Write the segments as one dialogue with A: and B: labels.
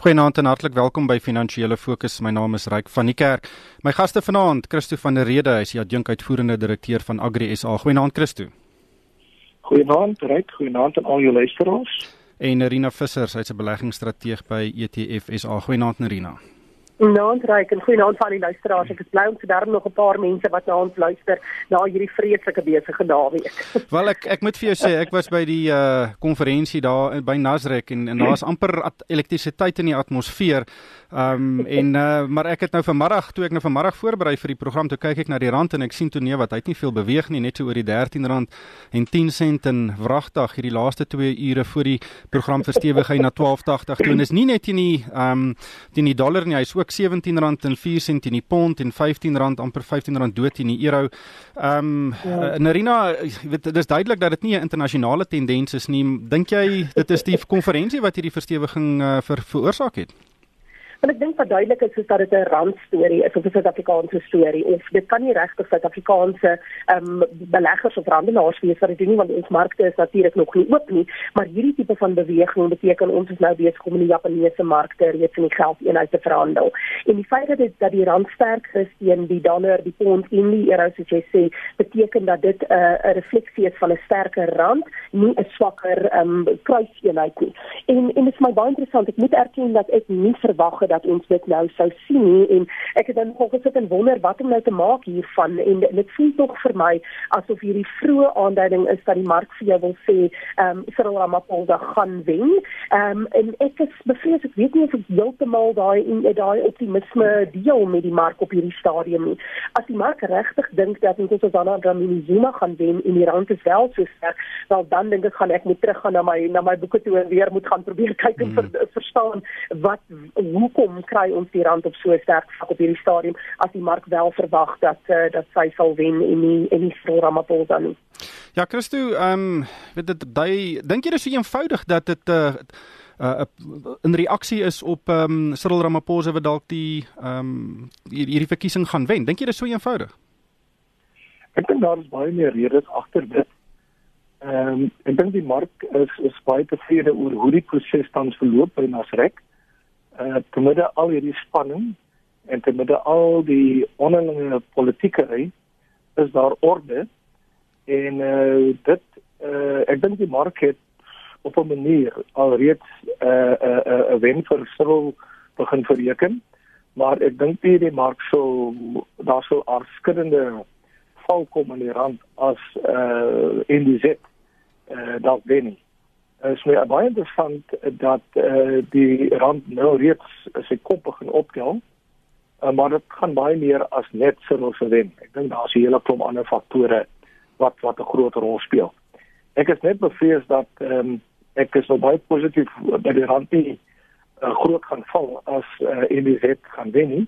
A: Goeienaand en hartlik welkom by Finansiële Fokus. My naam is Ryk van die Kerk. My gaste vanaand, Christo van der Rede, hy is die adjunk uitvoerende direkteur van Agri SA. Goeienaand Christo.
B: Goeienaand Ryk, goeienaand aan al jou luisteraars.
A: En Nerina Visser, sy's 'n beleggingsstrateeg by ETF SA. Goeienaand Nerina.
C: Naand Ryk en goeienaand van die luisteraars. Ek is bly om te daar nog 'n paar mense wat na ons luister na hierdie vreeslike besige naweek.
A: Wel ek ek moet vir jou sê ek was by die uh konferensie daar by Nasrek en en daar's amper elektrisiteit in die atmosfeer. Um en uh maar ek het nou vanmiddag toe ek nou vanmiddag voorberei vir die program toe kyk ek na die rand en ek sien toe nee wat hy het nie veel beweeg nie net so oor die R13 en 10 sent in wragtig hierdie laaste 2 ure voor die program verstewig hy na 12.80 toe en is nie net in die um teen die dollar nie hy's ook R17 en 4 sent in die pond en R15 amper R15 dood in die euro. Ehm um, ja. Narina, weet dis duidelik dat dit nie 'n internasionale tendens is nie. Dink jy dit is die konferensie wat hierdie verstewiging uh, ver veroorsaak het?
C: Want ek dink wat duidelik is is dat dit 'n randstorie is of 'n Suid-Afrikaanse storie of dit kan nie regtig Suid-Afrikaanse ehm um, beleggers of handelaars wees wat dit doen want ons markte is natuurlik nog nie oop nie, maar hierdie tipe van beweging beteken ons is nou besig om in die Japaneese markte reeds in die geldeenheid te verhandel. En die feit dat dit dat die rand sterk is teen die dollar, die pond en die euro soos jy sê, beteken dat dit 'n uh, 'n refleksie is van 'n sterker rand, nie 'n swakker ehm um, kruiseenheid nie. En en dit is my baie interessant. Ek moet erken dat ek nie verwag het dat ons dit nou sou sien nie en ek het dan nog gesit en wonder wat om nou te maak hiervan en dit voel tog vir my asof hierdie vroeë aanduiding is dat die mark vir jou wil sê ehm um, Cyril Ramaphosa gaan wen. Ehm um, en ek is bevrees ek weet nie of ek heeltemal daai en daai optimisme deel met die mark op hierdie stadium nie. As die mark regtig dink dat ons ons dan aan Dlamini Zuma gaan wen en die rand is wel so sterk, wel dan dink ek gaan ek moet teruggaan na my na my boeke toe en weer moet gaan probeer kyk en mm. ver, verstaan wat hoe hoekom kry ons die rand op so sterk vlak op hierdie stadium as die mark wel verwag dat uh, dat sy sal wen en nie en nie vir Ramaphosa nie.
A: Ja, Christo, ehm um, weet dit daai dink jy dis so eenvoudig dat dit 'n uh, uh, uh, 'n reaksie is op ehm um, Cyril Ramaphosa wat dalk die ehm um, hierdie verkiesing gaan wen. Dink jy dis so eenvoudig?
B: Ek dink daar is baie meer redes agter dit. Ehm um, ek dink die mark is is baie tevrede oor hoe die proses tans verloop by Nasrek uh, te midde al hierdie spanning en te midde al die onderlinge politieke is daar orde. En uh, dit uh, ek dink die mark het op 'n manier alreeds 'n uh, 'n uh, 'n uh, wen vir Cyril begin bereken maar ek dink nie die mark sou daar sou afskillende val kom in die rand as uh, in die zet uh, dalk wen nie is my baie interessant dat eh uh, die rand nou reeds sy kop begin optel. Uh, maar dit gaan baie meer as net vir ons wen. Ek dink daar's 'n hele klomp ander faktore wat wat 'n groot rol speel. Ek is net bevrees dat ehm um, ek is nou baie positief dat die rand nie uh, groot gaan val as uh, wet gaan wen nie.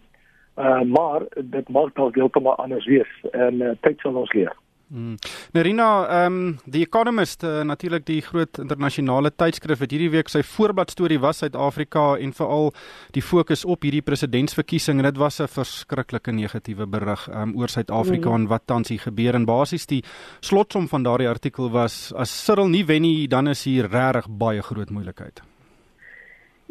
B: Uh, maar dit mag dalk heeltemal anders wees en uh, tyd sal ons leer.
A: Mm. Nerina, ehm um, die Economist, uh, natuurlik die groot internasionale tydskrif het hierdie week sy voorbladstorie was Suid-Afrika en veral die fokus op hierdie presidentsverkiesing en dit was 'n verskriklike negatiewe berig um, oor Suid-Afrika mm. en wat tans hier gebeur en basies die slotsom van daardie artikel was as Cyril nie wen nie, dan is hier regtig baie groot moeilikheid.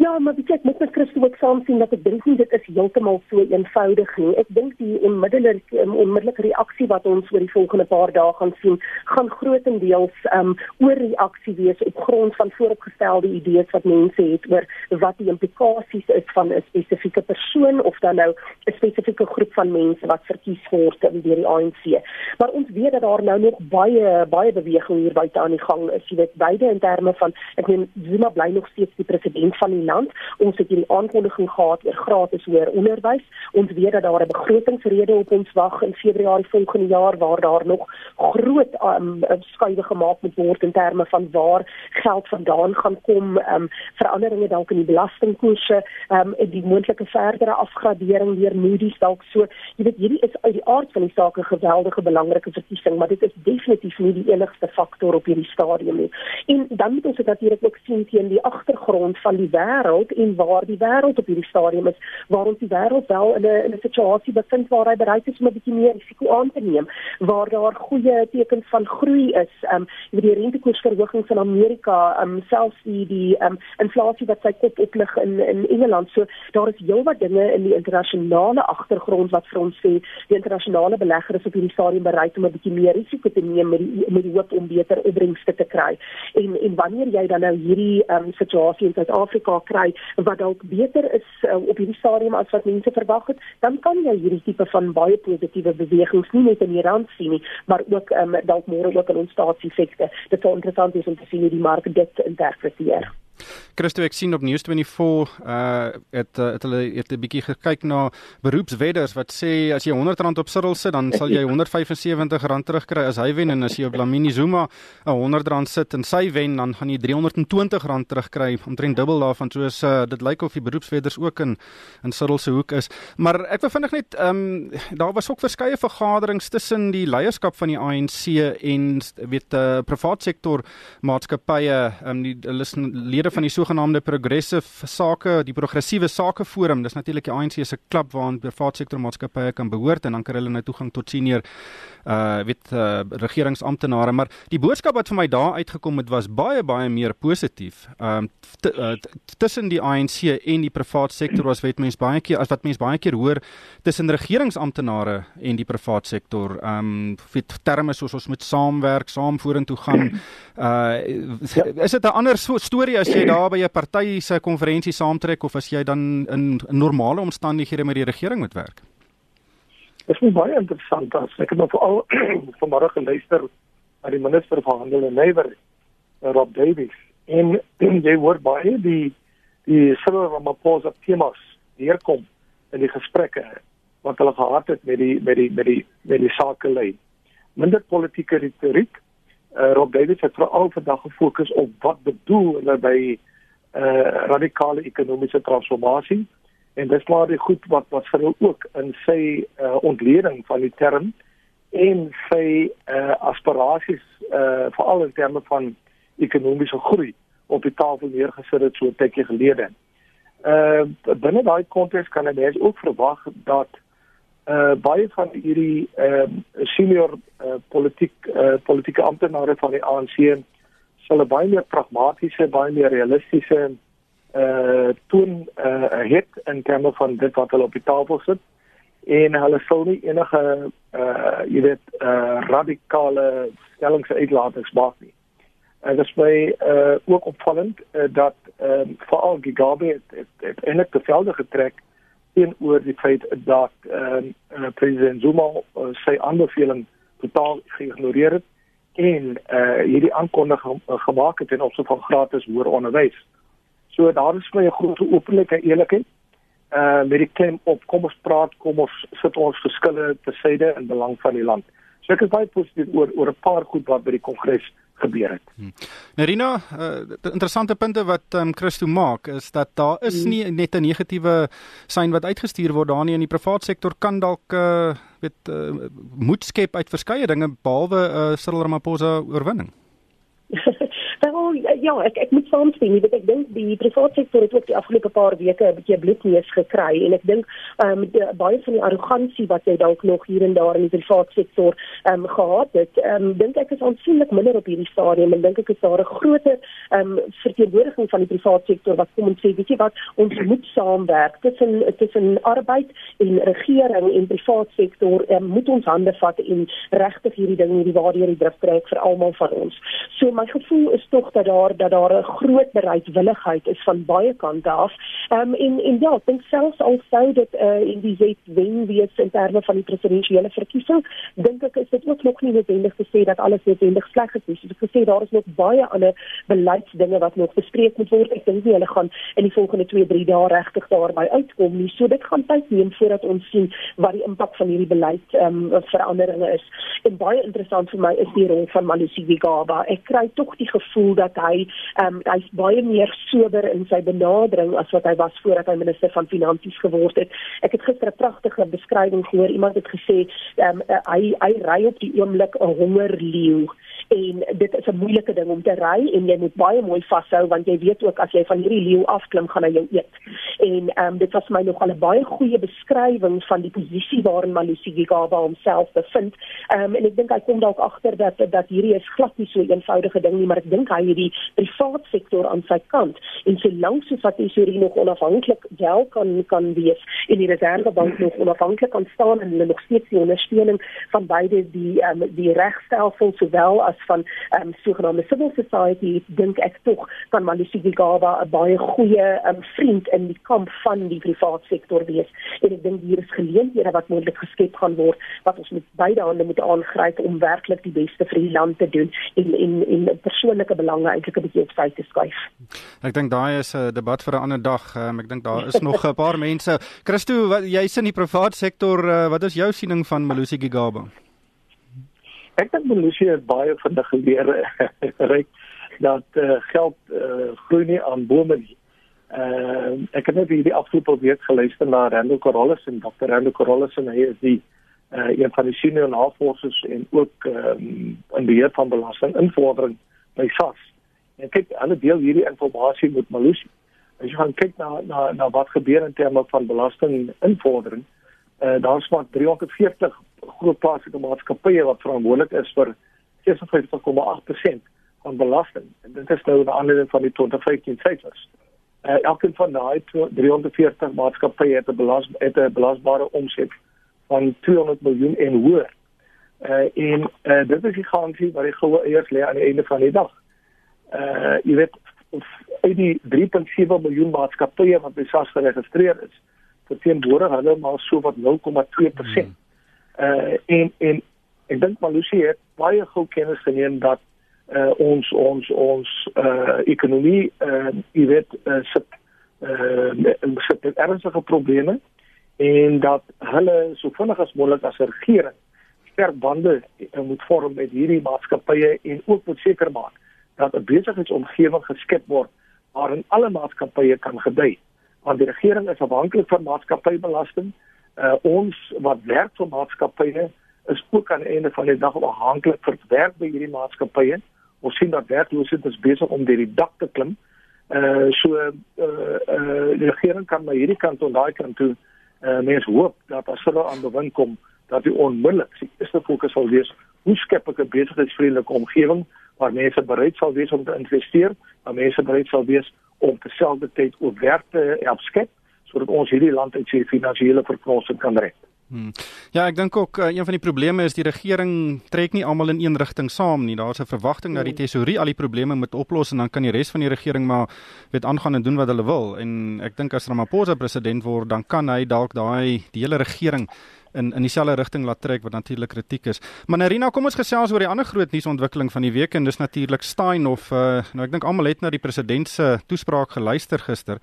C: Ja, maar ek moet met Christo ook saam sien dat ek dink nie dit is heeltemal so eenvoudig nie. Ek dink die onmiddellike um, onmiddellike reaksie wat ons oor die volgende paar dae gaan sien, gaan grootendeels um oor reaksie wees op grond van vooropgestelde idees wat mense het oor wat die implikasies is van 'n spesifieke persoon of dan nou 'n spesifieke groep van mense wat verkies word deur die ANC. Maar ons weet dat daar nou nog baie baie beweging hier buite aan die gang is. Jy weet, beide in terme van ek meen Zuma bly nog steeds die president van die land. Ons het hierdie aankondiging gehad oor gratis hoër onderwys. Ons weet dat daar 'n begrotingsrede op ons wag in Februarie volgende jaar waar daar nog groot um, skuiwe gemaak moet word in terme van waar geld vandaan gaan kom, um, veranderinge dalk in die belastingkoerse, um, die moontlike verdere afgradering deur Moody's dalk so. Jy weet hierdie is uit die aard van die saak 'n geweldige belangrike verkiesing, maar dit is definitief nie die enigste faktor op hierdie stadium nie. En dan moet ons dit natuurlik ook sien teen die agtergrond van die wêreld wêreld en waar die wêreld op hierdie stadium is waar ons die wêreld wel in 'n in 'n situasie bevind waar hy bereid is om 'n bietjie meer risiko aan te neem waar daar goeie tekens van groei is. Um met die rentekoersverhogings in Amerika um selfs die die um inflasie wat sy kop oplig in in Engeland. So daar is heelwat dinge in die internasionale agtergrond wat vir ons sê die internasionale belegger is op hierdie stadium bereid om 'n bietjie meer risiko te neem met die met die hoop om beter opbrengste te kry. En en wanneer jy dan nou hierdie um situasie in Suid-Afrika kry wat dalk beter is uh, op hierdie stadium as wat mense verwag het, dan kan jy hierdie tipe van baie positiewe bewegings nie net in die rand sien nie, maar ook um, dalk môre ook in ons staatsefekte. Dit sou interessant wees om te sien hoe die mark dit interpreteer.
A: Christo ek sien op News24 uh het uh, het hulle het 'n bietjie gekyk na beroepswedders wat sê as jy R100 op Cyril sit dan sal jy R175 terugkry as hy wen en as jy op Lamini Zuma 'n R100 sit en sy wen dan gaan jy R320 terugkry. Omtrent dubbel daarvan soos uh, dit lyk of die beroepswedders ook in in Cyril se hoek is. Maar ek wil vinnig net ehm um, daar was ook verskeie vergaderings tussen die leierskap van die ANC en weet uh, privaat sektor maatskappye. Um, die hulle is lede van die sogenaamde progressive sake, die progressiewe sake forum. Dis natuurlik die ANC se klub waaraan private sektor maatskappye kan behoort en dan kan hulle nou toegang tot senior uh weet uh, regeringsamptenare, maar die boodskap wat vir my daar uitgekom het was baie baie meer positief. Um uh, tussen die ANC en die private sektor was weet mense baie keer as wat mense baie keer hoor tussen regeringsamptenare en die private sektor. Um weet terme soos ons moet saamwerk, saam vorentoe gaan. Uh ja. is dit 'n ander so storie as jy daar by 'n party se konferensie saamtrek of as jy dan in, normale omstandighede met die regering moet werk?
B: Dit is baie interessant as ek nou veral vanmôre geluister na die minister van handel en nywer Rob Davies en jy hoor baie die die Cyril Ramaphosa temas deurkom in die gesprekke wat hulle gehad het met die met die met die met die sakelei. Minder politieke retoriek. Uh, Rob Davies het veral vandag gefokus op wat bedoel hulle by uh radikale ekonomiese transformasie en dis maar die goed wat wat vir hom ook in sy uh, ontleding van die term en sy uh, aspirasies uh, veral in terme van ekonomiese groei op die tafel neergesit het so 'n tydjie gelede. Uh binne daai konteks kan jy ook verwag dat uh baie van hierdie ehm uh, senior uh, politiek uh, politieke amptenare van die ANC sal baie meer pragmatiese, baie meer realistiese uh toon uh het in terme van dit wat hulle op die tafel sit en hulle sou nie enige uh jy weet uh radikale stellings uitlatings maak nie. En dit is my uh ook opvallend uh, dat ehm uh, veral Gigabe het, het, het eintlik te velde getrek teenoor die feit dat ehm uh, president Zuma uh, sy aanbeveling totaal geïgnoreer het en uh hierdie aankondiging gemaak het ten opsigte van gratis hoër onderwys. So daar is my 'n groot openlikheid eerlikheid. Uh met die klem op kom ons praat, kom ons sit ons verskille te syde in belang van die land. So ek is baie positief oor oor 'n paar goed wat by die kongres gebeur het. Hmm.
A: Nerina, uh, interessante punte wat um, Christo maak is dat daar is hmm. nie net 'n negatiewe sein wat uitgestuur word daar nie in die private sektor kan dalk uh, weet uh, moed skep uit verskeie dinge behalwe uh, Cyril Ramaphosa oorwinning.
C: Wel ja, ek ek moet saamstem, want ek dink die private sektor het ook die afgelope paar weke 'n bietjie bloedneus gekry en ek dink ehm um, baie van die arrogansie wat jy dalk nog hier en daar in die private sektor ehm um, gehad het, ehm um, dink ek is aansienlik minder op hierdie stadium en dink ek is daar 'n groter ehm um, verteenwoordiging van die private sektor wat kom en sê, weet jy wat, ons moet saamwerk tussen tussen arbeid en regering en private sektor, um, moet ons hande vat en regtig hierdie ding hierdie waardeur die druk kry vir almal van ons. So my gevoel is tog dat daar dat daar 'n groot bereidwilligheid is van baie kante af. Ehm um, en en ja, ek dink selfs al sou dit uh, in die wet wen wees in terme van die presidentsiële verkiesing, dink ek is dit ook nog nie noodwendig te sê dat alles noodwendig sleg is nie. Soos ek gesê, daar is nog baie ander beleidsdinge wat nog bespreek moet word. Ek dink nie hulle gaan in die volgende 2-3 dae regtig daarby uitkom nie. So dit gaan tyd neem voordat ons sien wat die impak van hierdie beleid ehm um, veranderinge is. En baie interessant vir my is die rol van Malusi Gigaba. Ek kry tog die gevoel dat hy hy ehm um, hy's baie meer sober in sy benadering as wat hy was voordat hy minister van finansies geword het. Ek het gister 'n pragtige beskrywing gehoor. Iemand het gesê ehm um, hy hy ry op die oomblik 'n hongerleeu en dit is 'n moeilike ding om te ry en jy moet baie mooi vashou want jy weet ook as jy van hierdie leeu afklim gaan hy jou eet. En ehm um, dit was my nogal 'n baie goeie beskrywing van die posisie waarin Malusi Gigaba homself bevind. Ehm um, en ek dink hy kom dalk agter dat dat hierdie is glad nie so 'n eenvoudige ding nie, maar ek dink hy het die private sektor aan sy kant en solank so wat hierdie nog onafhanklik wel kan kan wees en die reservebank nog onafhanklik kan staan en hulle nog steeds die ondersteuning van beide die ehm um, die regstelsel sowel as van ehm um, sogenaamde civil society dink ek tog kan Malusi Gigaba 'n baie goeie ehm um, vriend in die kamp van die private sektor wees en ek dink hier is geleenthede wat moontlik geskep gaan word wat ons met beide hande moet aangryp om werklik die beste vir die land te doen en en en persoonlike belange eintlik 'n bietjie op sy te skuif.
A: Ek dink daai is 'n debat vir 'n ander dag. Um, ek dink daar is nog 'n paar mense. Christo, wat jy's in die private sektor, uh, wat is jou siening van Malusi Gigaba?
B: Ek dink Malusi het baie van die geleer ryk dat uh, geld uh, groei nie aan bome nie. Uh, ek het net hierdie afgelope week geluister na Randall Corollis en Dr. Randall Corollis en hy is die uh, een van die senior navorsers en ook um, in beheer van belastinginvordering by SAS. En kyk, hulle deel hierdie inligting met Malusi. As jy gaan kyk na na na wat gebeur in terme van belastinginvordering, uh, daar's maar 340 groot plaaslike maatskappye wat verantwoordelik is vir 56,8% van belasting. En dit is nou 'n ander van die 2015 syfers uh, elkeen van daai 340 maatskappye het 'n belas het 'n belasbare omset van 200 miljoen en hoër. Uh en uh, dit is die garansie wat die goue eiers lê aan die einde van die dag. Uh jy weet uit die 3.7 miljoen maatskappye wat by SARS geregistreer is, verteenwoordig hulle maar so wat 0,2%. Hmm. Uh en en ek dink Malusi het baie gou kennis geneem dat uh, ons ons ons uh, ekonomie uh, jy weet uh, sit uh, sit ernstige probleme en dat hulle so vinnig as moontlik as regering sterk bande uh, moet vorm met hierdie maatskappye en ook moet seker maak dat 'n besigheidsomgewing geskep word waarin alle maatskappye kan gedei want die regering is afhanklik van maatskappybelasting. Uh, ons wat werk vir maatskappye is ook aan die einde van die dag afhanklik vir werk by hierdie maatskappye. Ons sien dat werkloosheid is besig om deur die dak te klim. Uh so uh uh die regering kan maar hierdie kant en daai kant toe uh mens hoop dat as hulle aan bewind kom dat die onmiddellik die eerste fokus sal wees hoe skep ek 'n besigheidsvriendelike omgewing waar mense bereid sal wees om te investeer, waar mense bereid sal wees om terselfdertyd ook werk te help skep sodat ons hierdie land uit sy finansiële verknorsing kan red.
A: Hmm. Ja, ek dink ook uh, een van die probleme is die regering trek nie almal in een rigting saam nie. Daar's 'n verwagting dat die hmm. tesourier al die probleme moet oplos en dan kan die res van die regering maar weet aangaan en doen wat hulle wil. En ek dink as Ramaphosa president word, dan kan hy dalk daai die hele regering in in dieselfde rigting laat trek wat natuurlik kritiek is. Maar Narina, kom ons gesels oor die ander groot nuusontwikkeling van die week en dis natuurlik Stein of uh, nou ek dink almal het na die president se toespraak geluister gister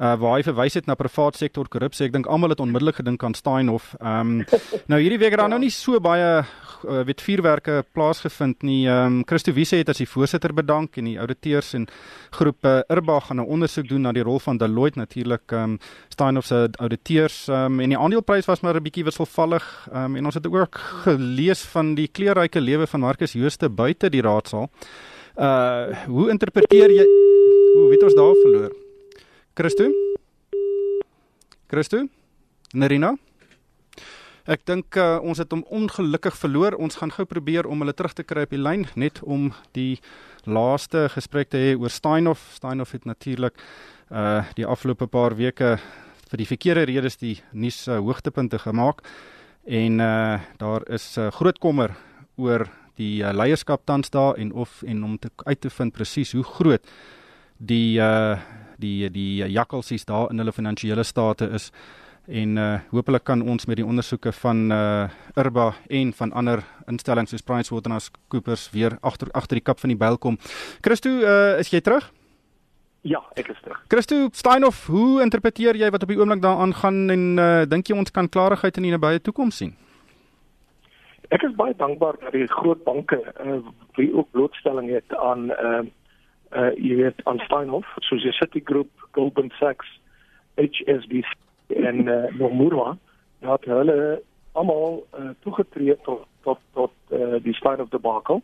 A: uh, waar hy verwys het na privaat sektor korrupsie. Ek dink almal het onmiddellik gedink aan Steinhoff. Ehm um, nou hierdie week het daar nou nie so baie uh, weet vuurwerke plaasgevind nie. Ehm um, Christo Wiese het as die voorsitter bedank en die ouditeurs en groep uh, Irba gaan 'n ondersoek doen na die rol van Deloitte natuurlik ehm um, Steinhoff se ouditeurs ehm um, en die aandeleprys was maar 'n bietjie wisselvallig. Ehm um, en ons het ook gelees van die kleurryke lewe van Marcus Jooste buite die raadsaal. Uh hoe interpreteer jy hoe weet ons daar verloor? Christo? Christo? Nerina? Ek dink uh, ons het hom ongelukkig verloor. Ons gaan gou probeer om hulle terug te kry op die lyn net om die laaste gesprek te hê oor Steinhoff. Steinhoff het natuurlik uh die afgelope paar weke vir die verkeerde redes die nuus uh, hoogtepunte gemaak en uh daar is uh, groot kommer oor die uh, leierskap tans daar en of en om te uit te vind presies hoe groot die uh die die jakkalsies daar in hulle finansiële state is en uh hopelik kan ons met die ondersoeke van uh Irba en van ander instellings soos PricewaterhouseCoopers weer agter agter die kap van die byl kom. Christo, uh is jy terug?
B: Ja, ek is terug.
A: Christo Steinhoff, hoe interpreteer jy wat op die oomblik daar aangaan en uh dink jy ons kan klarigheid in die nabye toekoms sien?
B: Ek is baie dankbaar dat die groot banke uh wie ook blootstelling het aan uh uh jy weet aan Steinhoff soos die Citigroup, Goldman Sachs, HSBC en uh, Nomura dat hulle almal uh, toegetree tot tot tot uh, die Steinhoff debacle.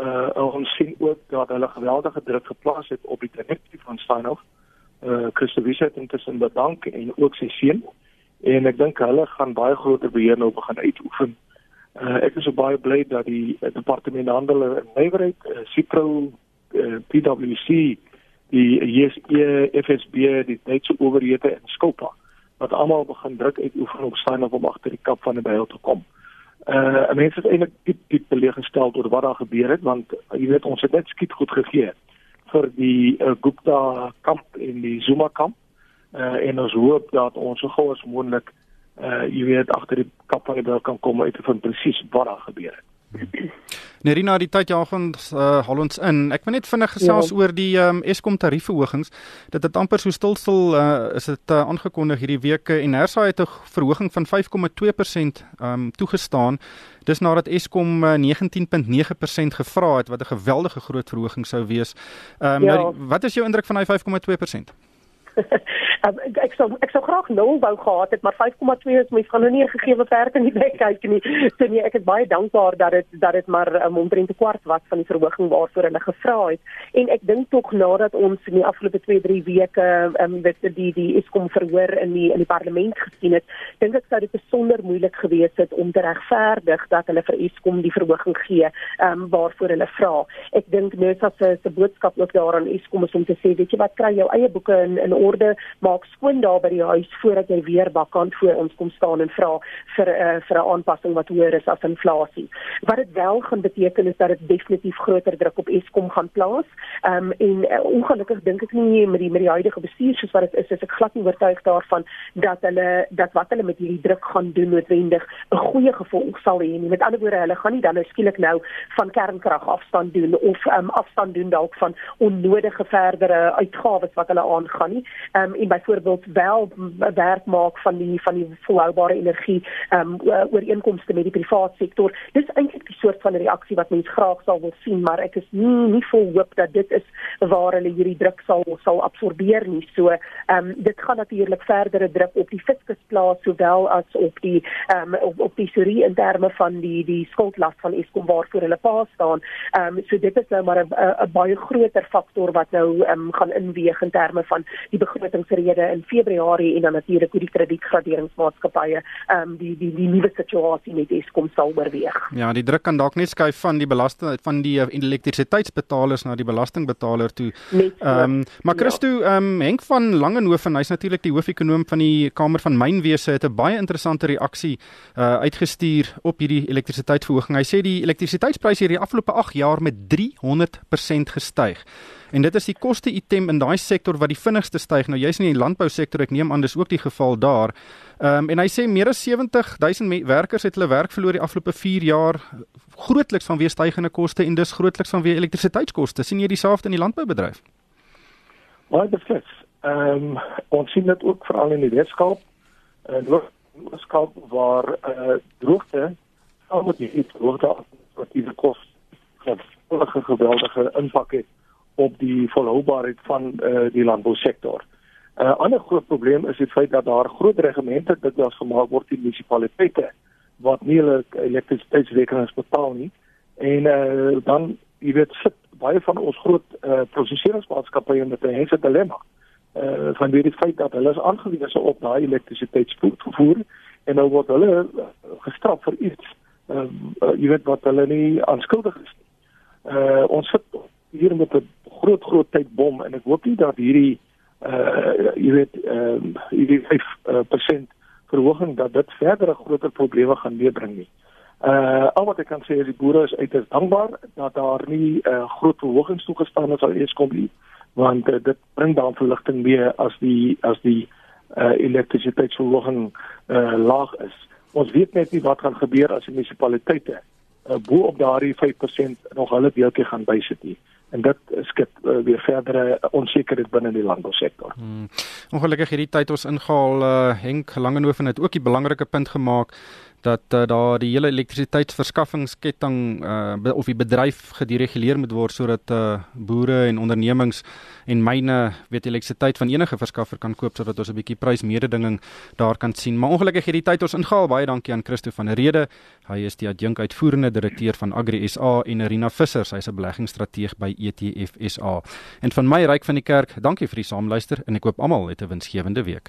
B: Uh ons sien ook dat hulle geweldige druk geplaas het op die direktief van Steinhoff. Uh Christo Wiese het intussen bedank en ook sy seun en ek dink hulle gaan baie groter beheer nou begin uitoefen. Uh ek is so baie bly dat die uh, departement handel en nywerheid, uh, Cipro, uh, PwC, die JSE, FSB, die Duitse owerhede en Skulpa wat almal begin druk uitoefen op op om agter die kap van die byl te kom. Uh mense is eintlik diep diep teleeggestel oor wat daar gebeur het want uh, jy weet ons het net skiet goed gegee vir die uh, Gupta kamp en die Zuma kamp uh, en ons hoop dat ons so gou as moontlik uh jy weet agter die kap van die byl kan kom uit vind presies wat daar gebeur het.
A: Nerina die tyd jaag ons uh, haal ons in. Ek wil net vinnig gesels ja. oor die um, Eskom tariefverhogings. Dit het amper so stilstil uh, is dit uh, aangekondig hierdie week en Nersa het 'n verhoging van 5,2% um, toegestaan. Dis nadat Eskom uh, 19.9% gevra het wat 'n geweldige groot verhoging sou wees. Um, ja. nou, wat is jou indruk van daai 5,2%?
C: Um, ek, ek sou ek sou graag nul wou gehad het, maar 5,2 is mens gaan nou nie gegee werd in die bek kyk nie. So nee, ek is baie dankbaar dat dit dat dit maar um, omtrent 'n kwart was van die verhoging waarvoor hulle gevra het. En ek dink tog nadat ons in die afgelope 2-3 weke um, dit die die Eskom verhoor in die in die parlement gesien het, dink ek sou dit besonder moeilik gewees het om te regverdig dat hulle vir Eskom die verhoging gee um, waarvoor hulle vra. Ek dink Nesa se se boodskap ook daaraan Eskom is om te sê, weet jy wat, kry jou eie boeke in in orde, maak skoon daar by die huis voordat jy weer bakkant voor ons kom staan en vra vir 'n uh, vir 'n aanpassing wat hoër is as inflasie. Wat dit wel gaan beteken is dat dit definitief groter druk op Eskom gaan plaas. Ehm um, en uh, ongelukkig dink ek nie met die met die huidige bestuur soos wat dit is, is ek glad nie oortuig daarvan dat hulle dat wat hulle met hierdie druk gaan doen noodwendig 'n goeie gevolg sal hê nie. Met ander woorde, hulle gaan nie dan nou skielik nou van kernkrag afstand doen of ehm um, afstand doen dalk van onnodige verdere uitgawes wat hulle aangaan nie um, en byvoorbeeld wel werk maak van die van die volhoubare energie um, ooreenkomste met die private sektor. Dis eintlik die soort van reaksie wat mens graag sal wil sien, maar ek is nie nie vol hoop dat dit is waar hulle hierdie druk sal sal absorbeer nie. So, ehm um, dit gaan natuurlik verdere druk op die fiskus plaas sowel as op die ehm um, op, op die tesorie in terme van die die skuldlas van Eskom waarvoor hulle pa staan. Ehm um, so dit is nou maar 'n baie groter faktor wat nou ehm um, gaan inweeg in terme van die begrotingsrede in Februarie en dan natuurlik hoe die kredietgraderingsmaatskappye ehm um, die die die nuwe situasie met Eskom sal oorweeg.
A: Ja, die druk kan dalk net skuif van die belasting van die elektrisiteitsbetalers na die belastingbetaler toe. Ehm um, maar Christo ehm um, Henk van Langehoven, hy's natuurlik die hoof-ekonoom van die Kamer van Mynwese het 'n baie interessante reaksie uh uitgestuur op hierdie elektrisiteitsverhoging. Hy sê die elektrisiteitspryse hierdie afgelope 8 jaar met 300% gestyg. En dit is die koste item in daai sektor wat die vinnigste styg. Nou jy's in die landbousektor, ek neem aan dis ook die geval daar. Ehm um, en hy sê meer as 70 000 werkers het hulle werk verloor die afgelope 4 jaar grootliks vanweë stygende koste en dis grootliks vanweë elektrisiteitskoste. sien jy dieselfde in die landboubedryf?
B: Baie beslis. Ehm um, ons sien dit ook veral in die Weskaap. En uh, Weskaap waar eh uh, droogte al met die droogte wat hierdie kos het 'n geweldige impak het op die volhoubaarheid van uh, die landbousektor. 'n uh, Ander groot probleem is die feit dat daar groot regemente dit was gemaak word in munisipaliteite wat nie hulle elektrisiteitsrekenings betaal nie. En uh, dan jy weet sit baie van ons groot uh, proseseringsmaatskappye met 'n hele dilemma. Uh, van die feit dat hulle is aangewese op daai elektrisiteitsvoer en nou word hulle gestraf vir iets uh, jy weet wat hulle nie aanskuldig is nie. Uh, ons sit hier met 'n groot groot tydbom en ek hoop nie dat hierdie uh jy weet ehm uh, hierdie 5% uh, verhoging dat dit verdere groter probleme gaan meebring nie. Uh al wat ek kan sê is die boere is uiters dankbaar dat daar nie uh groot verhogings toegestaan is al eers kom nie want uh, dit bring dan verligting mee as die as die uh elektrisiteitsverhoging uh laag is. Ons weet net nie wat gaan gebeur as die munisipaliteite uh, bo op daardie 5% nog hulle deeltjie gaan bysit nie en dit skep uh, weer verdere onsekerheid binne die landbousektor. Hmm.
A: Ongelukkig hierdie tyd ons ingehaal uh, Henk Langehoven het ook 'n belangrike punt gemaak dat uh, daar die hele elektrisiteitsverskaffingsketting uh, of die bedryf gedireguleer moet word sodat uh, boere en ondernemings en myne weet elektrisiteit van enige verskaffer kan koop sodat ons 'n bietjie prysmededinging daar kan sien. Maar ongelukkig het die tyd ons ingehaal. Baie dankie aan Christo van der Rede. Hy is die adjunk uitvoerende direkteur van Agri SA en Rina Visser, sy is 'n beleggingsstrateeg by ETF SA. En van my ryk van die kerk, dankie vir die saamluister en ek hoop almal het 'n winsgewende week.